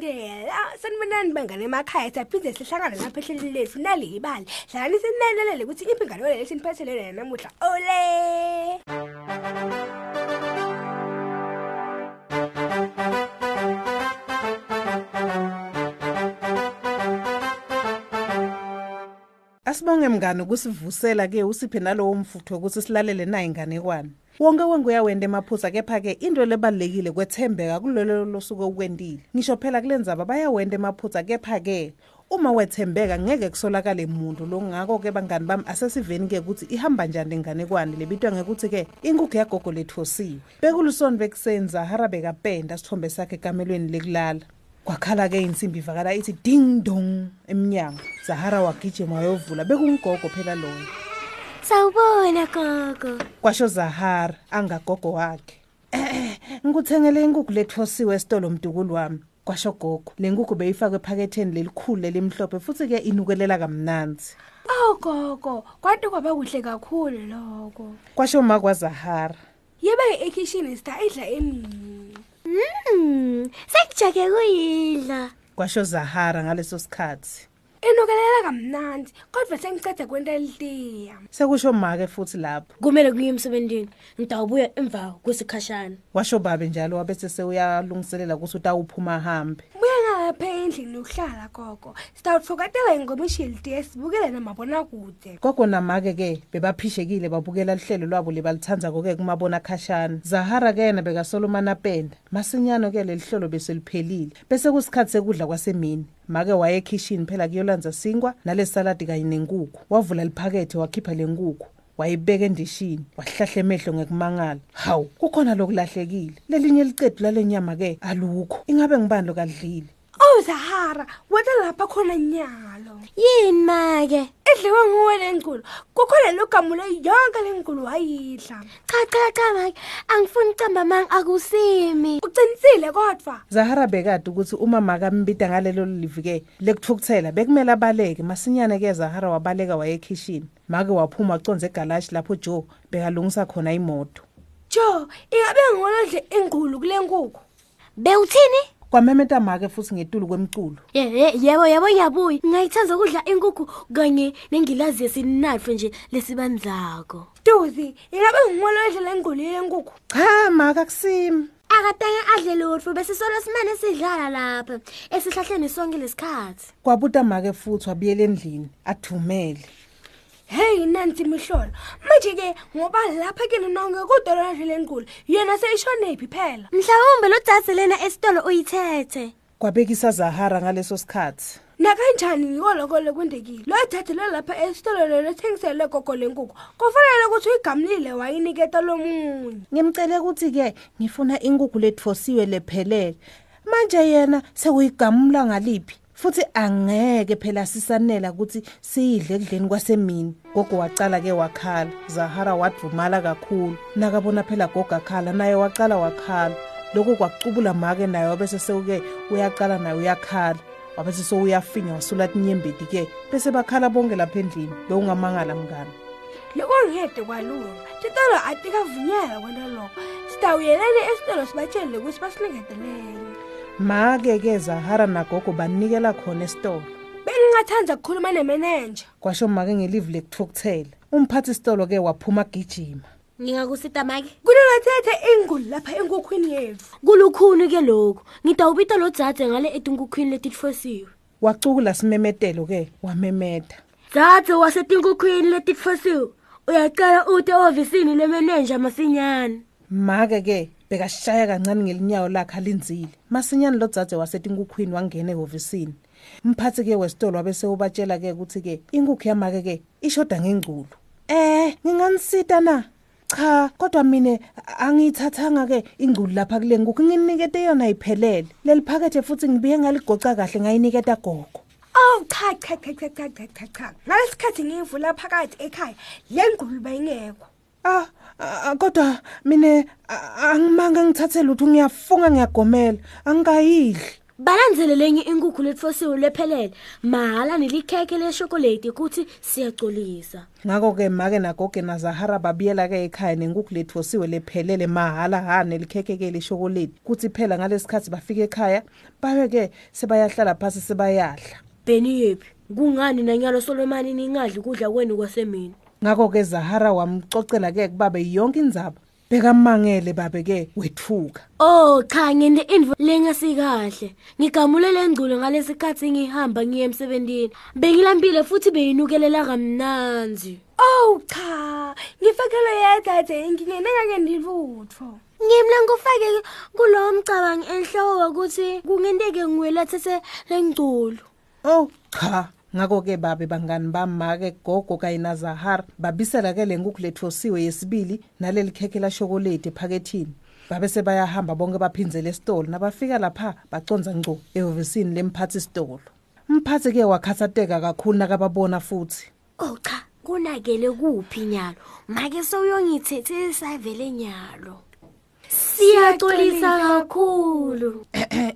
siyabandela sanibonani bangane emakhaya siyaphinde sihlangane lapha ehlelini lethu. Nali ibali. Hlalani sinanelele ukuthi impingalwane lethi niphethelene yanamuhla ole! Asibonge mngane ukusivusela ke usiphe nalowo mfutho ukuthi silalele nayi ingane kwani wonke wonke uyawenda emaphuza kepha-ke into lebalulekile kwethembeka kulolo losuku okwendile ngisho phela kule ndzaba bayawenda emaphuza kepha-ke uma wethembeka ngeke kusolakale muntu. Lo ngakho-ke bangani bami asesiveni-ke ukuthi ihamba njani lenganekwane lebitwa ngekuthi-ke inkukhu yagogo lethosiwe bekulusoni bekuseni zahara bekapenda sithombe sakhe ekamelweni lekulala. Kwakhala-ke insimbi ivakala ithi ding dong emnyango. Zahara wagijima wayovula. Bekungugogo phela lona Sawubona gogo. kwasho zahara angagogo wakhe. Eh ngikuthengele inkukhu lethosiwe esitolo mdukulu wami. Kwasho gogo le nkukhu beyifakwe ephaketheni lelikhulu lelimhlophe futhi ke inukelela kamnanzi. Awu gogo kwathi kwaba kuhle kakhulu lokho. Kwasho ma kwazahara. Yebe ekhishini sitayidla emini. Mm, sekujake kuyidla. kwasho zahara ngaleso sikhathi. Inukelela kamnandi kodwa sengicede kwento elitiya sekusho make futhi lapho Kumele kuye emsebentini. Ngidawubuya emva kwesikhashana. washo babe njalo wabese sewuyalungiselela ukuthi utawuphuma ahambe lapha endlini uhlala gogo. Sitawuthokotelela ingoma ishilitiye sibukele namabonakude. Gogo namake-ke bebaphishekile babukela luhlelo lwabo lebaluthanzako-ke kumabona khashana zahara-ke yena bekasolomani apenda masinyano-ke leli hlolo beseliphelile bese kusikhathi sekudla kwasemini. Make waye ekhishini phela kuyolanza singwa nalesaladi kanye nenkukhu. Wavula liphakethe wakhipha le nkukhu. Wayibeka endishini wahlahla emehlo ngekumangala. Hawu kukhona lokulahlekile. Lelinye licedu lale nyama-ke alukho. Ingabe ngibani lokalidlile oh zahara wena lapha khona nyalo Yini make? idliwe nguwe le nkulu kukhona logamule yonke le nkulu wayidla Cha cha cha make. Angifuni ucamba mang akusimi. ucinisile kodwa Zahara bekade ukuthi uma makambida ngalelo livi ke lekuthukuthela bekumele abaleke masinyane ke Zahara wabaleka waye kitchen make waphuma waconze egalashi lapho Joe bekalungisa khona imoto jo ingabe ngolodle inkulu kule nkukhu Bewuthini? Kwamemeta make futhi ngetulu kwemculo Ye- ye- Yebo yebo ngiyabuya. Ngayithanda ukudla inkukhu kanye nengilazi yesinatfu nje lesibandlako. duzi ingabe ngolodle le nkulu le nkukhu cha make akusimi Akatenge adle lutho bese solo simane sidlala lapha esihlahleni sonke lesikhathi. kwabuta make futhi wabuyela endlini athumele hey nansi mihlolo manje ke ngoba lapha kini nonke kudolodle le nkulu yena seyishonephi phela? Mhlawumbe lo dzadze lena esitolo uyithethe. kwabekisa Zahara ngaleso sikhathi. Nakanjani? Ngikolokole kwendekile lo thathele lapha esitolo lelo ethengisele gogo le nkukhu kufanele ukuthi uyigamlile wayiniketa lomunye. Ngimcele ukuthi ke ngifuna inkukhu lethosiwe lephelele. Manje yena sekuyigamula ngaliphi? Futhi angeke phela sisanela ukuthi siyidle ekudleni kwasemini. Gogo wacala ke wakhala. Zahara wadvumala kakhulu. Nakabona phela gogo akhala naye wacala wakhala. Lokhu kwakucubula make naye wabese sewuke uyacala naye uyakhala. Wabese sewuyafinya wasulathi inyembeti ke bese bakhala bonke lapha endlini. Bewungamangala mngani. Loko ngede kwalunga. Titolo atikavunyelwa kwento lokho sitawuyeleni esitolo sibatshele ukuthi basilingetelele make ke zahara nagogo banikela khona esitolo bengingathanda ukukhuluma nemenenja kwasho make ngelive lekuthukuthela umphathi sitolo ke waphuma gijima Ngingakusita make. kunengathethe inguli lapha enkukhwini yethu Kulukhuni ke lokho. Ngidawubita lo dzadze ngale etinkukhwini letitfosiwe. wacukula simemetelo ke wamemeta Dzadze wasetinkukhwini letitfosiwe. Uyacela ute ofisini lemenenja masinyane. make ke bekashaya kancane ngelinyawo lakhe alinzile. Masinyane lo dzadze wasetinkukhwini wangena ehhovisini umphathi-ke wesitolo wabese ubatshela-ke ukuthi-ke inkukhu yama-ke-ke ishoda ngengculu eh nginganisita na? Cha kodwa mina angiyithathanga-ke ingculu lapha kule nkukhu nginikete yona iphelele. Leli phakethe futhi ngibiye ngaligoca kahle ngayiniketa gogo. Oh cha cha cha cha cha cha cha. Ngalesikhathi ngiyivula phakathi ekhaya le ngqulu bayingekho. Ah, ah, kodwa mina ah, angimanga ngithathe lutho ngiyafunga ngiyagomela. Angikayidli. balandzele lenye inkukhu letfosiwe lephelele. Mahala nelikhekhe leshokoleti kuthi siyacolisa ngakho-ke make nagoge nazahara babuyela-ke ekhaya nenkukhu lethosiwe lephelele. Mahala ha nelikhekhe-ke leshokoledi kuthi phela ngalesi khathi bafika ekhaya babe-ke sebayahlala phasi sebayadla. Bheni yephi? Kungani nanyalo solomani ningadli kudla kwenu kwasemini? Ngakho-ke zahara wamcocela-ke kubabe yonke indzaba bekamangele babe-ke wethuka Oh cha ngine info lengasikahle. Ngigamule lengculo ngalesikhathi ngihamba ngiye emsebentini. Bengilambile futhi beyinukelela kamnanzi. Oh cha, ngifakele yedade ngingene ngake ndilutho. Ngimla ngufake kulowo mcabango enhloko ukuthi kungenteke ngiwelathe lengculo. oh cha ngakho-ke babe bangani bamake gogo kanye nazahara babisela-ke le nkukhu lethosiwe yesibili naleli khekhe lashokoledi ephakethini babe sebayahamba bonke baphinzele esitolo nabafika lapha baconza ngco ehhovisini lemphathi sitolo umphathi-ke wakhathateka kakhulu nakababona futhi Oh cha, kunakele kuphi nyalo? Make sewuyongithethisa vele nyalo. Siyaxolisa kakhulu.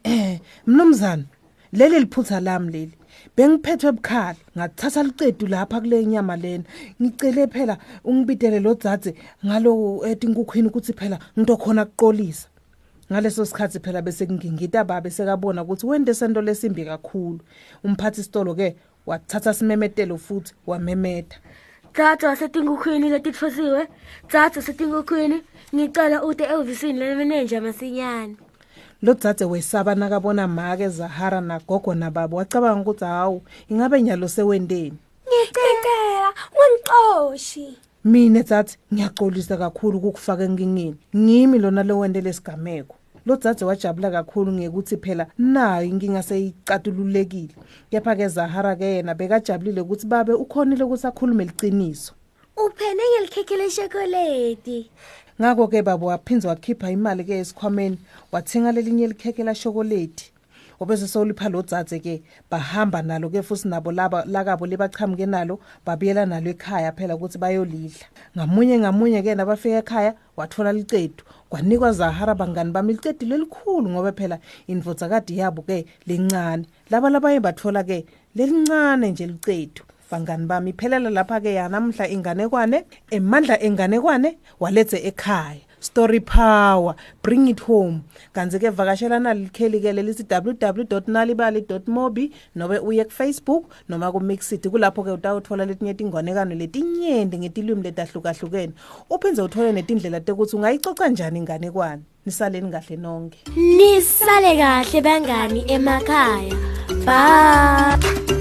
mnumzane leli liphutha lami leli bengiphethwe ebukhali ngathatha licedu lapha kule nyama lena ngicele phela ungibidele lo dzadze ngalo etinkukhwini ukuthi phela ngito khona kuqolisa ngaleso sikhathi phela bese ngingita babe sekabona ukuthi wente sento lesimbi kakhulu umphathi sitolo ke wathatha simemetelo futhi wamemeta Thatha setinkukhwini letitfosiwe. Thatha setinkukhwini. Ngicela ude ehhovisini lemeneja masinyane. Lo dzadze wesaba nakabona make zahara nagogo nababo wacabanga ukuthi hawu ingabe nyalo sewenteni Ngicela ungixoshi. mina dzadze ngiyaxolisa kakhulu ukukufaka enkingeni ngimi lona lowente lesigameko lo dzadze wajabula kakhulu ngekuthi phela nayo inkinga seyicatululekile. Kepha-ke zahara-ke yena bekajabulile ukuthi babe ukhonile ukuthi akhulume liciniso. Uphene ngelikhekhe leshokoledi. ngakho-ke babo waphinza wakhipha imali-ke esikhwameni wathenga lelinye likhekhe lashokoledi obese sewulipha lo dzadze-ke bahamba nalo-ke futhi nabo lakabo libachamuke nalo babuyela nalo ekhaya phela ukuthi bayolidla. Ngamunye ngamunye-ke nabafika ekhaya wathola licedu. Kwanikwa zahara bangani bami licedu lelikhulu ngoba phela indvodzakadi yabo-ke lincane laba labaye bathola-ke lelincane nje licedu. Bangani bami. Iphelela lapha-ke yanamhla inganekwane emandla enganekwane walethe ekhaya. Story power bring it home. Kanti-ke vakashela nalikheli-ke lelithi www nalibali mobi nobe uye kufacebook noma kumixit kulapho-ke utawuthola letinye tingonekano letinyenti ngetilwimi letahlukahlukene. Uphindze uthole netindlela tekuthi ungayicoca njani inganekwane? Nisaleni kahle nonke. Nisale kahle bangani emakhaya. Bye.